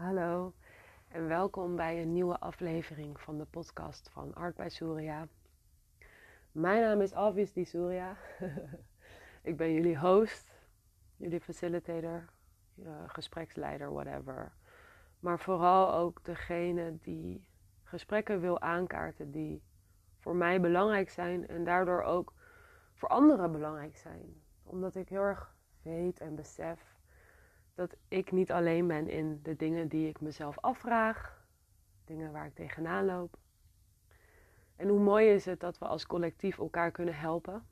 Hallo en welkom bij een nieuwe aflevering van de podcast van Art bij Surya. Mijn naam is Obviously Surya. ik ben jullie host, jullie facilitator, uh, gespreksleider, whatever. Maar vooral ook degene die gesprekken wil aankaarten die voor mij belangrijk zijn en daardoor ook voor anderen belangrijk zijn. Omdat ik heel erg weet en besef dat ik niet alleen ben in de dingen die ik mezelf afvraag, dingen waar ik tegenaan loop. En hoe mooi is het dat we als collectief elkaar kunnen helpen,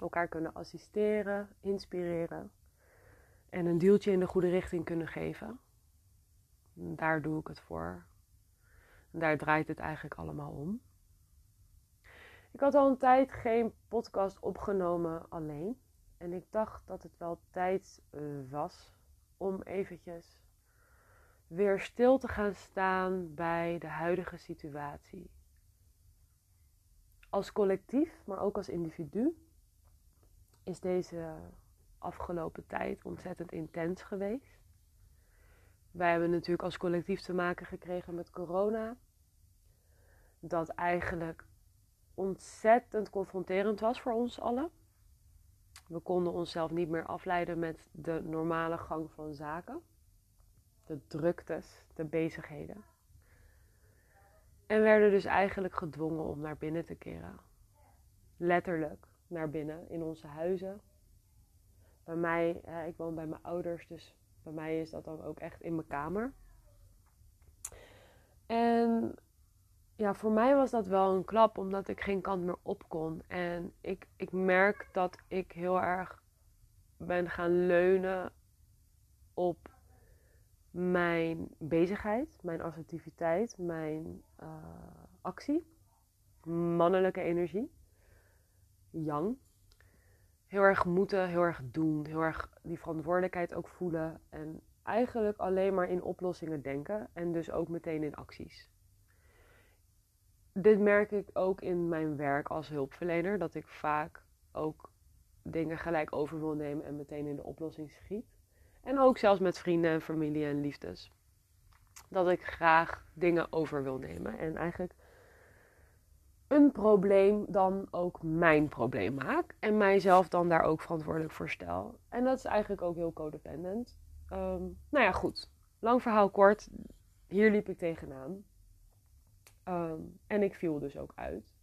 elkaar kunnen assisteren, inspireren en een duwtje in de goede richting kunnen geven. daar doe ik het voor. Daar draait het eigenlijk allemaal om. Ik had al een tijd geen podcast opgenomen alleen. En ik dacht dat het wel tijd eh, was om eventjes weer stil te gaan staan bij de huidige situatie. Als collectief, maar ook als individu, is deze afgelopen tijd ontzettend intens geweest. Wij hebben natuurlijk als collectief te maken gekregen met corona. Dat eigenlijk ontzettend confronterend was voor ons allen. We konden onszelf niet meer afleiden met de normale gang van zaken. De druktes, de bezigheden. En werden dus eigenlijk gedwongen om naar binnen te keren. Letterlijk naar binnen in onze huizen. Bij mij, ik woon bij mijn ouders, dus bij mij is dat dan ook echt in mijn kamer. En ja, voor mij was dat wel een klap, omdat ik geen kant meer op kon. En ik, ik merk dat ik heel erg ben gaan leunen op mijn bezigheid, mijn assertiviteit, mijn uh, actie, mannelijke energie, yang. Heel erg moeten, heel erg doen, heel erg die verantwoordelijkheid ook voelen en eigenlijk alleen maar in oplossingen denken en dus ook meteen in acties dit merk ik ook in mijn werk als hulpverlener. Dat ik vaak ook dingen gelijk over wil nemen en meteen in de oplossing schiet. En ook zelfs met vrienden en familie en liefdes. Dat ik graag dingen over wil nemen. En eigenlijk een probleem dan ook mijn probleem maak. En mijzelf dan daar ook verantwoordelijk voor stel. En dat is eigenlijk ook heel codependent. Um, nou ja, goed. Lang verhaal kort. Hier liep ik tegenaan. Ehm, en ik viel dus ook uit.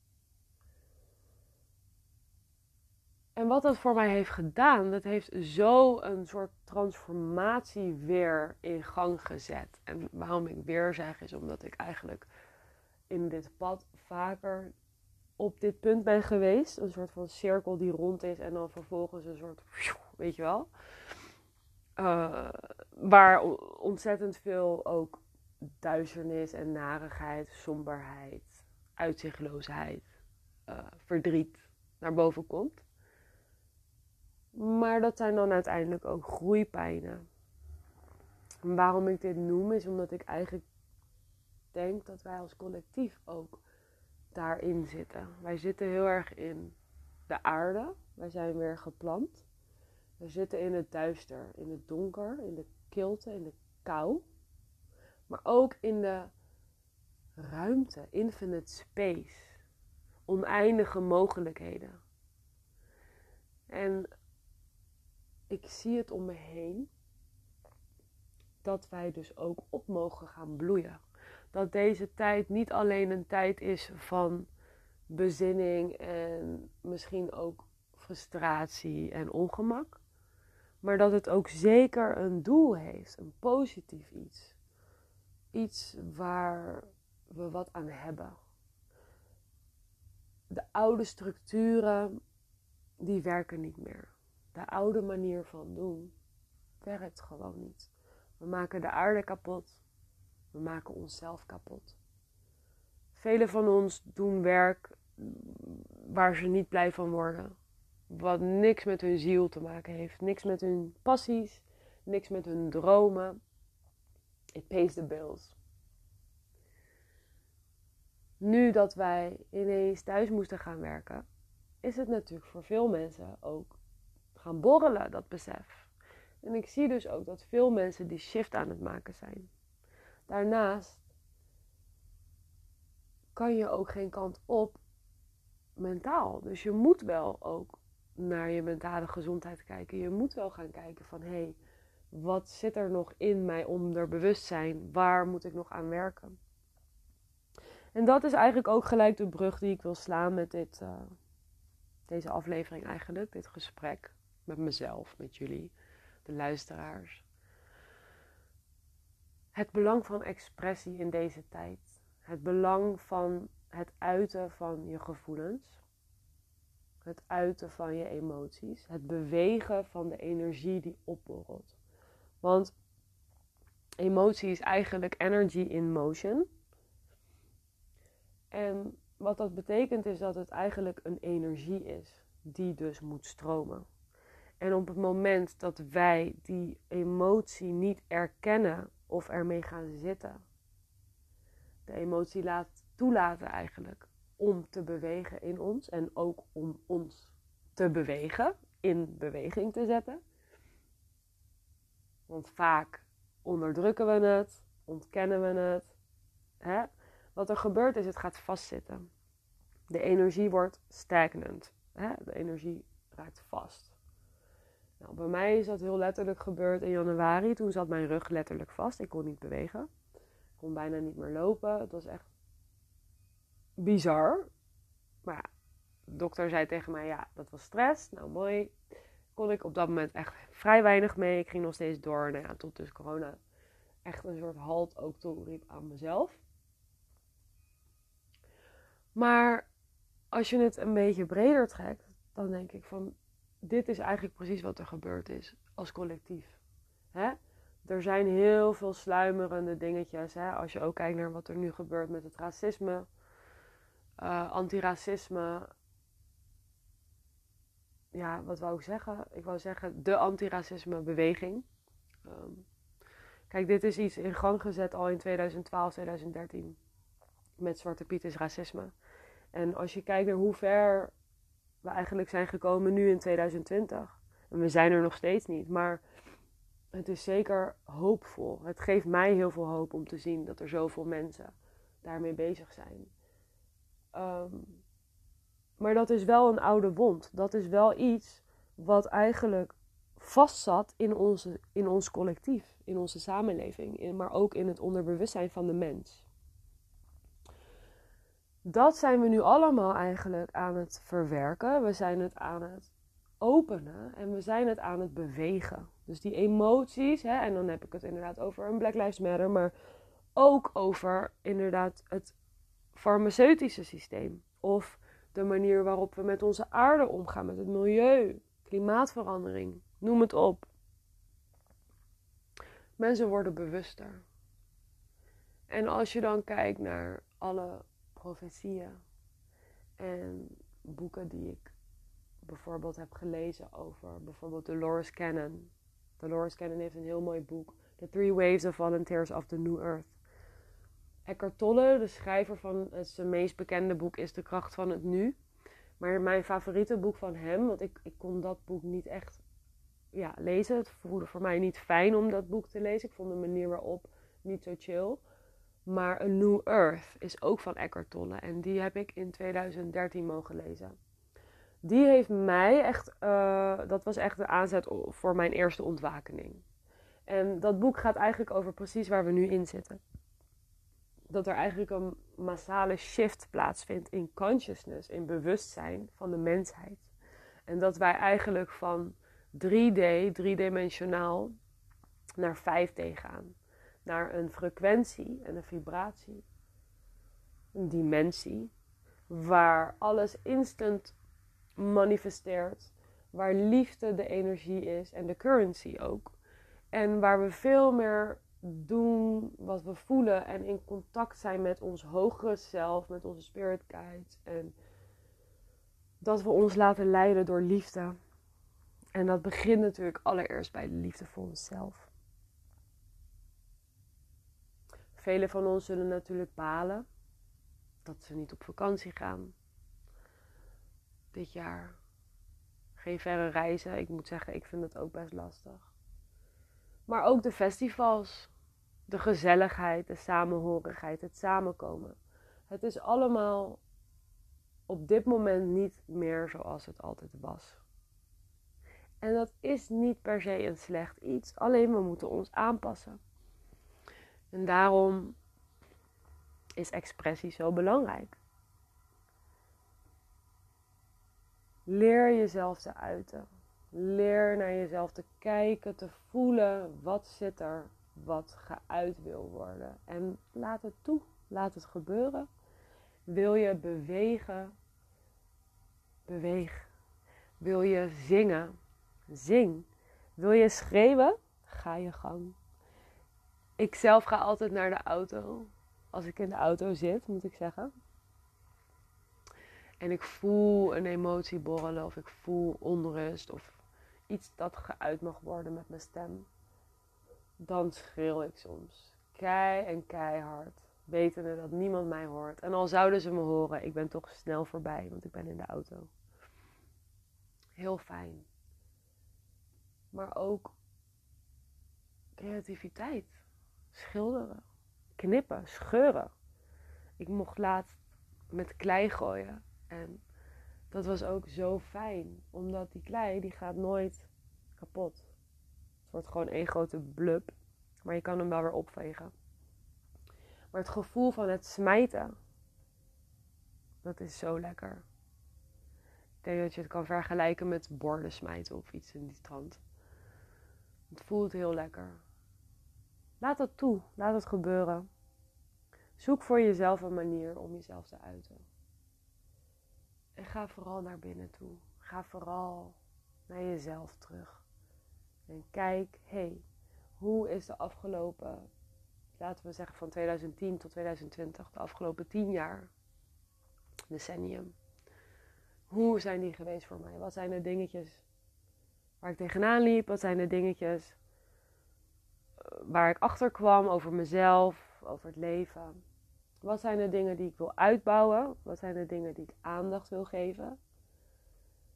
En wat dat voor mij heeft gedaan, dat heeft zo een soort transformatie weer in gang gezet. En waarom ik weer zeg, is omdat ik eigenlijk in dit pad vaker op dit punt ben geweest. Een soort van cirkel die rond is en dan vervolgens een soort, weet je wel. Uh, waar ontzettend veel ook duisternis en narigheid, somberheid, uitzichtloosheid, uh, verdriet naar boven komt. Maar dat zijn dan uiteindelijk ook groeipijnen. En waarom ik dit noem is omdat ik eigenlijk denk dat wij als collectief ook daarin zitten. Wij zitten heel erg in de aarde. Wij zijn weer geplant. We zitten in het duister, in het donker, in de kilte, in de kou maar ook in de ruimte, infinite space, oneindige mogelijkheden. En ik zie het om me heen dat wij dus ook op mogen gaan bloeien. Dat deze tijd niet alleen een tijd is van bezinning en misschien ook frustratie en ongemak, maar dat het ook zeker een doel heeft, een positief iets iets waar we wat aan hebben. De oude structuren, die werken niet meer. De oude manier van doen werkt gewoon niet. We maken de aarde kapot. We maken onszelf kapot. Velen van ons doen werk waar ze niet blij van worden. Wat niks met hun ziel te maken heeft. Niks met hun passies. Niks met hun dromen. It pays the bills. Nu dat wij ineens thuis moesten gaan werken, is het natuurlijk voor veel mensen ook gaan borrelen, dat besef. En ik zie dus ook dat veel mensen die shift aan het maken zijn. Daarnaast kan je ook geen kant op mentaal. Dus je moet wel ook naar je mentale gezondheid kijken. Je moet wel gaan kijken van hé, hey, wat zit er nog in mij onderbewustzijn? Waar moet ik nog aan werken? En dat is eigenlijk ook gelijk de brug die ik wil slaan met dit, uh, deze aflevering eigenlijk. Dit gesprek met mezelf, met jullie, de luisteraars. Het belang van expressie in deze tijd. Het belang van het uiten van je gevoelens. Het uiten van je emoties. Het bewegen van de energie die opborrelt. Want emotie is eigenlijk energy in motion. En wat dat betekent is dat het eigenlijk een energie is die dus moet stromen. En op het moment dat wij die emotie niet erkennen of ermee gaan zitten, de emotie laat toelaten eigenlijk om te bewegen in ons en ook om ons te bewegen, in beweging te zetten. Want vaak onderdrukken we het, ontkennen we het. Hè? Wat er gebeurt is, het gaat vastzitten. De energie wordt stagnant. Hè? De energie raakt vast. Nou, bij mij is dat heel letterlijk gebeurd in januari. Toen zat mijn rug letterlijk vast. Ik kon niet bewegen. Ik kon bijna niet meer lopen. Het was echt bizar. Maar ja, de dokter zei tegen mij, ja, dat was stress. Nou, mooi. Kon ik op dat moment echt vrij weinig mee. Ik ging nog steeds door. Nou ja, tot dus corona echt een soort halt ook toeriep aan mezelf. Maar als je het een beetje breder trekt, dan denk ik van dit is eigenlijk precies wat er gebeurd is als collectief. Hè? Er zijn heel veel sluimerende dingetjes. Hè? Als je ook kijkt naar wat er nu gebeurt met het racisme, uh, antiracisme. Ja, wat wou ik zeggen? Ik wou zeggen de antiracisme beweging. Ehm, kijk, dit is iets in gang gezet al in 2012, 2013. Met Zwarte Piet is racisme. En als je kijkt naar hoe ver we eigenlijk zijn gekomen nu in 2020. En we zijn er nog steeds niet, maar het is zeker hoopvol. Het geeft mij heel veel hoop om te zien dat er zoveel mensen daarmee bezig zijn. Ehm, maar dat is wel een oude wond. Dat is wel iets wat eigenlijk vastzat in, onze, in ons collectief, in onze samenleving, in, maar ook in het onderbewustzijn van de mens dat zijn we nu allemaal eigenlijk aan het verwerken. We zijn het aan het openen en we zijn het aan het bewegen. Dus die emoties, hè, en dan heb ik het inderdaad over een Black Lives Matter, maar ook over inderdaad het farmaceutische systeem. Of de manier waarop we met onze aarde omgaan, met het milieu, klimaatverandering, noem het op. Mensen worden bewuster. En als je dan kijkt naar alle profetieën en boeken die ik bijvoorbeeld heb gelezen over bijvoorbeeld Dolores Cannon. Dolores Cannon heeft een heel mooi boek, The Three Waves of Volunteers of the New Earth. Eckhart Tolle, de schrijver van zijn meest bekende boek, is De Kracht van het Nu. Maar mijn favoriete boek van hem, want ik, ik kon dat boek niet echt ja, lezen. Het voelde voor mij niet fijn om dat boek te lezen. Ik vond de manier waarop niet zo chill. Maar A New Earth is ook van Eckhart Tolle. En die heb ik in 2013 mogen lezen. Die heeft mij echt, uh, dat was echt de aanzet voor mijn eerste ontwakening. En dat boek gaat eigenlijk over precies waar we nu in zitten. Dat er eigenlijk een massale shift plaatsvindt in consciousness, in bewustzijn van de mensheid. En dat wij eigenlijk van 3D, driedimensionaal, naar 5D gaan naar een frequentie en een vibratie, een dimensie, waar alles instant manifesteert, waar liefde de energie is en de currency ook. En waar we veel meer doen wat we voelen en in contact zijn met ons hogere zelf, met onze spirit guides. En dat we ons laten leiden door liefde. En dat begint natuurlijk allereerst bij de liefde voor onszelf. Velen van ons zullen natuurlijk balen dat ze niet op vakantie gaan. Dit jaar. Geen verre reizen. Ik moet zeggen, ik vind het ook best lastig. Maar ook de festivals. de gezelligheid, de samenhorigheid, het samenkomen. Het is allemaal op dit moment niet meer zoals het altijd was. En dat is niet per se een slecht iets, alleen we moeten ons aanpassen. En daarom is expressie zo belangrijk. Leer jezelf te uiten. Leer naar jezelf te kijken, te voelen. Wat zit er wat geuit wil worden? En laat het toe. Laat het gebeuren. Wil je bewegen? Beweeg. Wil je zingen? Zing. Wil je schreeuwen? Ga je gang. Ik zelf ga altijd naar de auto. Als ik in de auto zit, moet ik zeggen. En ik voel een emotie borrelen of ik voel onrust of iets dat geuit mag worden met mijn stem. Dan schreeuw ik soms. Kei en keihard. Wetende dat niemand mij hoort. En al zouden ze me horen, ik ben toch snel voorbij, want ik ben in de auto. Heel fijn. Maar ook creativiteit. Schilderen. Knippen. Scheuren. Ik mocht laatst met klei gooien. En dat was ook zo fijn. Omdat die klei, die gaat nooit kapot. Het wordt gewoon één grote blub. Maar je kan hem wel weer opvegen. Maar het gevoel van het smijten. Dat is zo lekker. Ik denk dat je het kan vergelijken met borden smijten of iets in die trant. Het voelt heel lekker. Laat dat toe. Laat het gebeuren. Zoek voor jezelf een manier om jezelf te uiten. En ga vooral naar binnen toe. Ga vooral naar jezelf terug. En kijk, hé, hey, hoe is de afgelopen, laten we zeggen van 2010 tot 2020, de afgelopen 10 jaar, decennium. Hoe zijn die geweest voor mij? Wat zijn de dingetjes waar ik tegenaan liep? Wat zijn de dingetjes eh, waar ik achter kwam over mezelf, over het leven? Wat zijn de dingen die ik wil uitbouwen? Wat zijn de dingen die ik aandacht wil geven?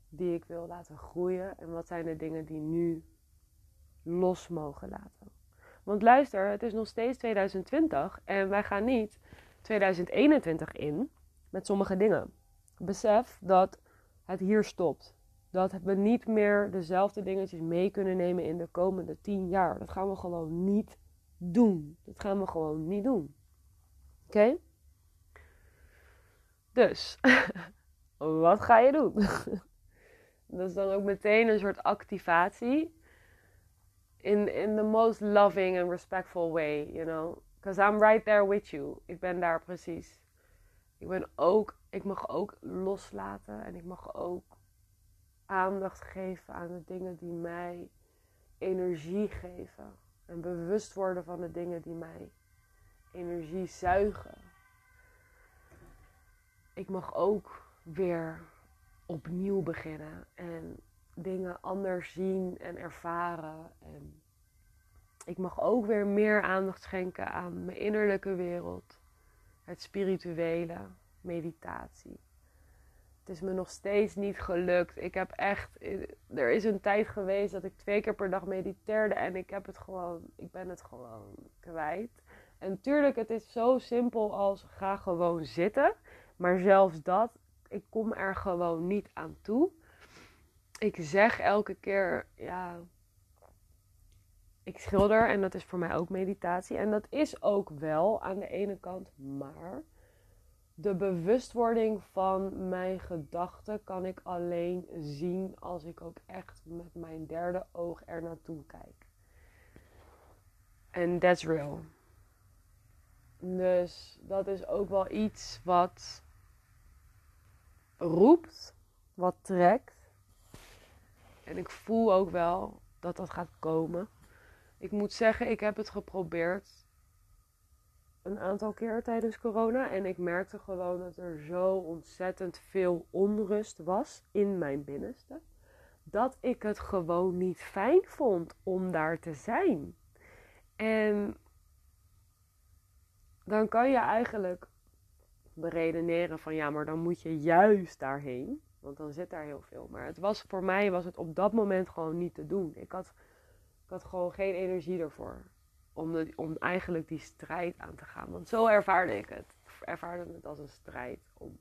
Die ik wil laten groeien? En wat zijn de dingen die nu los mogen laten? Want luister, het is nog steeds 2020 en wij gaan niet 2021 in met sommige dingen. Besef dat het hier stopt. Dat we niet meer dezelfde dingetjes mee kunnen nemen in de komende 10 jaar. Dat gaan we gewoon niet doen. Dat gaan we gewoon niet doen. Oké? Dus, wat ga je doen? dat is dan ook meteen een soort activatie. In, in the most loving and respectful way, you know. Because I'm right there with you. Ik ben daar precies. Ik ben ook, ik mag ook loslaten en ik mag ook aandacht geven aan de dingen die mij energie geven. En bewust worden van de dingen die mij energie zuigen. Ik mag ook weer opnieuw beginnen en dingen anders zien en ervaren. En ik mag ook weer meer aandacht schenken aan mijn innerlijke wereld, het spirituele, meditatie. Het is me nog steeds niet gelukt. Ik heb echt. Er is een tijd geweest dat ik twee keer per dag mediteerde en ik heb het gewoon. Ik ben het gewoon kwijt. En natuurlijk, het is zo simpel als ga gewoon zitten. Maar zelfs dat, ik kom er gewoon niet aan toe. Ik zeg elke keer, ja, ik schilder en dat is voor mij ook meditatie. En dat is ook wel aan de ene kant, maar de bewustwording van mijn gedachten kan ik alleen zien als ik ook echt met mijn derde oog er naartoe kijk. En that's real. Dus dat is ook wel iets wat roept, wat trekt. En ik voel ook wel dat dat gaat komen. Ik moet zeggen, ik heb het geprobeerd een aantal keer tijdens corona. En ik merkte gewoon dat er zo ontzettend veel onrust was in mijn binnenste. Dat ik het gewoon niet fijn vond om daar te zijn. En dan kan je eigenlijk beredeneren van ja, maar dan moet je juist daarheen. Want dan zit daar heel veel. Maar het was, voor mij was het op dat moment gewoon niet te doen. Ik had, ik had gewoon geen energie ervoor. om, de, om eigenlijk die strijd aan te gaan. Want zo ervaarde ik het. Ik ervaarde het als een strijd om,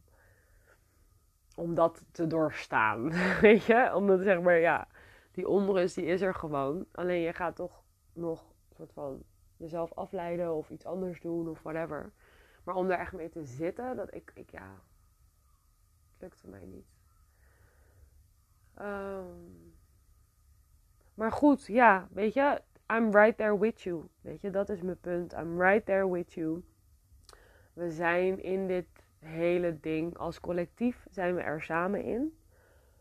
om dat te doorstaan. Weet je? Omdat zeg maar, ja, die onrust die is er gewoon. Alleen je gaat toch nog soort van jezelf afleiden of iets anders doen of whatever. Maar om daar echt mee te zitten, dat ik, ik ja, lukte mij niet. Um, maar goed, ja, weet je, I'm right there with you. Weet je, dat is mijn punt. I'm right there with you. We zijn in dit hele ding als collectief, zijn we er samen in.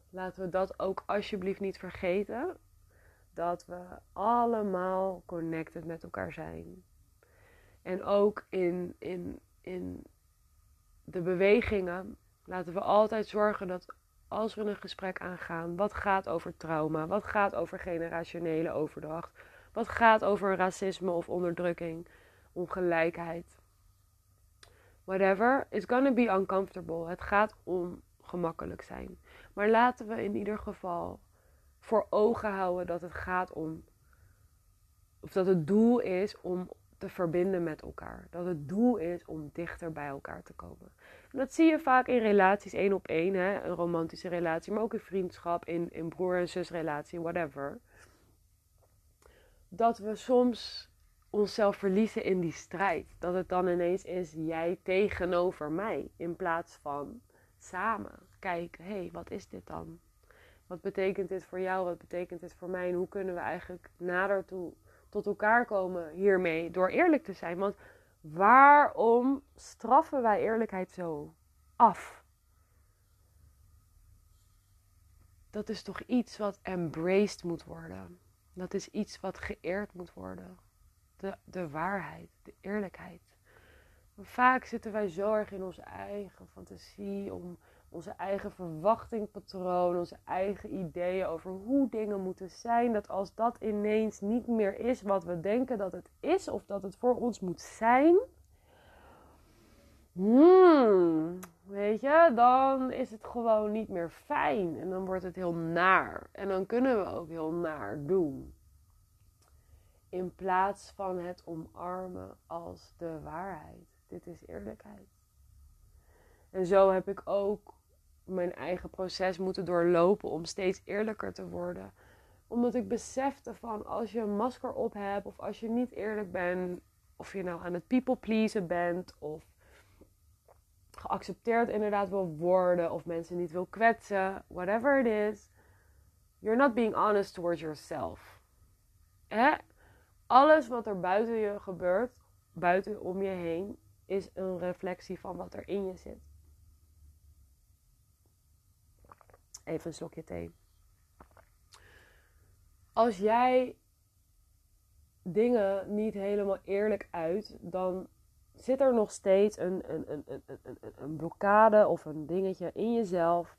Laten we dat ook alsjeblieft niet vergeten. Dat we allemaal connected met elkaar zijn. En ook in, in, in de bewegingen laten we altijd zorgen dat als we een gesprek aangaan, wat gaat over trauma, wat gaat over generationele overdracht, wat gaat over racisme of onderdrukking, ongelijkheid. Whatever, it's gonna be uncomfortable. Het gaat ongemakkelijk zijn. Maar laten we in ieder geval voor ogen houden dat het gaat om, of dat het doel is om te verbinden met elkaar. Dat het doel is om dichter bij elkaar te komen. En dat zie je vaak in relaties één op één, een romantische relatie, maar ook in vriendschap, in, in broer- en zusrelatie, whatever. Dat we soms onszelf verliezen in die strijd. Dat het dan ineens is jij tegenover mij in plaats van samen. Kijk, hé, hey, wat is dit dan? Wat betekent dit voor jou? Wat betekent dit voor mij? En hoe kunnen we eigenlijk nader toe tot elkaar komen hiermee door eerlijk te zijn. Want waarom straffen wij eerlijkheid zo af? Dat is toch iets wat embraced moet worden. Dat is iets wat geëerd moet worden. De, de waarheid, de eerlijkheid. vaak zitten wij zo erg in onze eigen fantasie om onze eigen verwachtingpatroon, onze eigen ideeën over hoe dingen moeten zijn. Dat als dat ineens niet meer is wat we denken dat het is, of dat het voor ons moet zijn. Hmm, weet je, dan is het gewoon niet meer fijn. En dan wordt het heel naar. En dan kunnen we ook heel naar doen. In plaats van het omarmen als de waarheid. Dit is eerlijkheid. En zo heb ik ook mijn eigen proces moeten doorlopen om steeds eerlijker te worden. Omdat ik besefte van als je een masker op hebt of als je niet eerlijk bent, of je nou aan het people pleasen bent of geaccepteerd inderdaad wil worden of mensen niet wil kwetsen, whatever it is, you're not being honest towards yourself. Hè? Alles wat er buiten je gebeurt, buiten om je heen, is een reflectie van wat er in je zit. Even een slokje thee. Als jij dingen niet helemaal eerlijk uit, dan zit er nog steeds een, een, een, een, een, een blokkade of een dingetje in jezelf.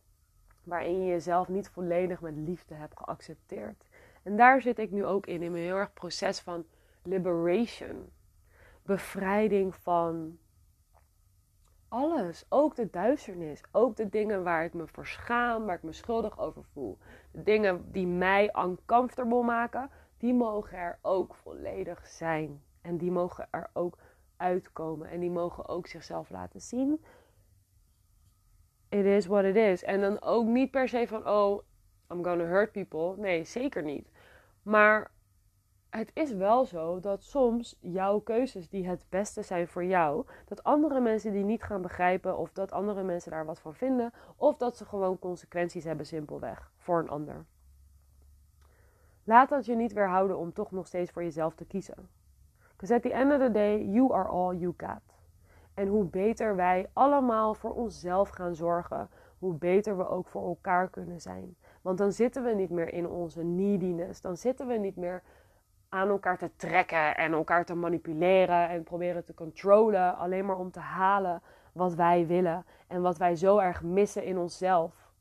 Waarin je jezelf niet volledig met liefde hebt geaccepteerd. En daar zit ik nu ook in, in mijn heel erg proces van liberation. Bevrijding van alles. Ook de duisternis. Ook de dingen waar ik me voor schaam, waar ik me schuldig over voel. De dingen die mij uncomfortable maken, die mogen er ook volledig zijn. En die mogen er ook uitkomen. En die mogen ook zichzelf laten zien. It is what it is. En dan ook niet per se van, oh, I'm gonna hurt people. Nee, zeker niet. Maar het is wel zo dat soms jouw keuzes die het beste zijn voor jou, dat andere mensen die niet gaan begrijpen of dat andere mensen daar wat van vinden, of dat ze gewoon consequenties hebben simpelweg voor een ander. Laat dat je niet weerhouden om toch nog steeds voor jezelf te kiezen. Because at the end of the day, you are all you got. En hoe beter wij allemaal voor onszelf gaan zorgen, hoe beter we ook voor elkaar kunnen zijn. Want dan zitten we niet meer in onze neediness. Dan zitten we niet meer aan elkaar te trekken en elkaar te manipuleren en proberen te controlen, alleen maar om te halen wat wij willen en wat wij zo erg missen in onszelf,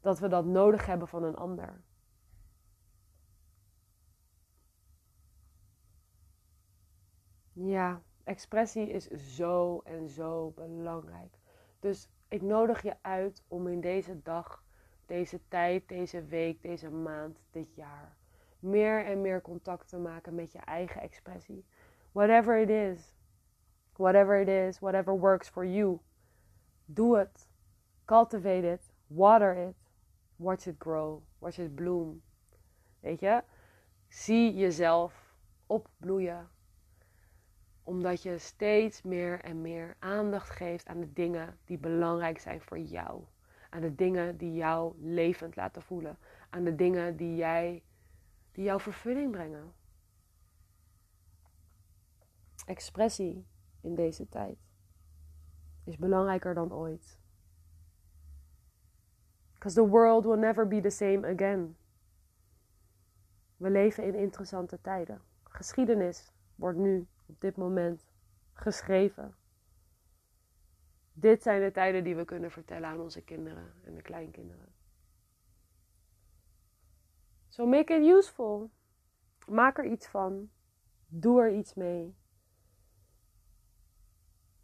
dat we dat nodig hebben van een ander. Ja, expressie is zo en zo belangrijk. Dus ik nodig je uit om in deze dag, deze tijd, deze week, deze maand, dit jaar meer en meer contact te maken met je eigen expressie. Whatever it is. Whatever it is, whatever works for you. Do it. Cultivate it. Water it. Watch it grow. Watch it bloom. Weet je? Zie jezelf opbloeien. Omdat je steeds meer en meer aandacht geeft aan de dingen die belangrijk zijn voor jou. Aan de dingen die jou levend laten voelen. Aan de dingen die, jij, die jou vervulling brengen. Expressie in deze tijd is belangrijker dan ooit. Because the world will never be the same again. We leven in interessante tijden. Geschiedenis wordt nu op dit moment geschreven. Dit zijn de tijden die we kunnen vertellen aan onze kinderen en de kleinkinderen. So make it useful. Maak er iets van. Doe er iets mee.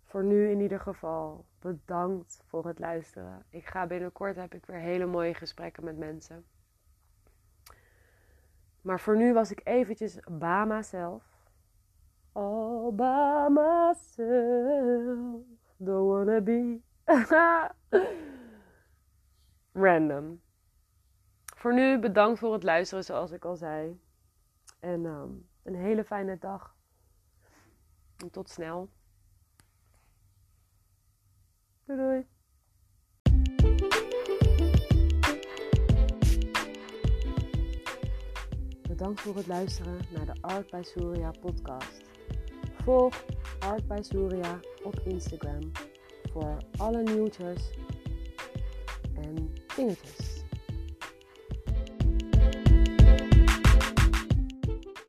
Voor nu in ieder geval, bedankt voor het luisteren. Ik ga binnenkort heb ik weer hele mooie gesprekken met mensen. Maar voor nu was ik eventjes Bama zelf. All by myself, don't wanna be random. Voor nu bedankt voor het luisteren, zoals ik al zei. En um, een hele fijne dag. En tot snel. Doei doei. Bedankt voor het luisteren naar de Art by Surya podcast. Volg Art by Surya op Instagram voor alle nieuwtjes en dingetjes.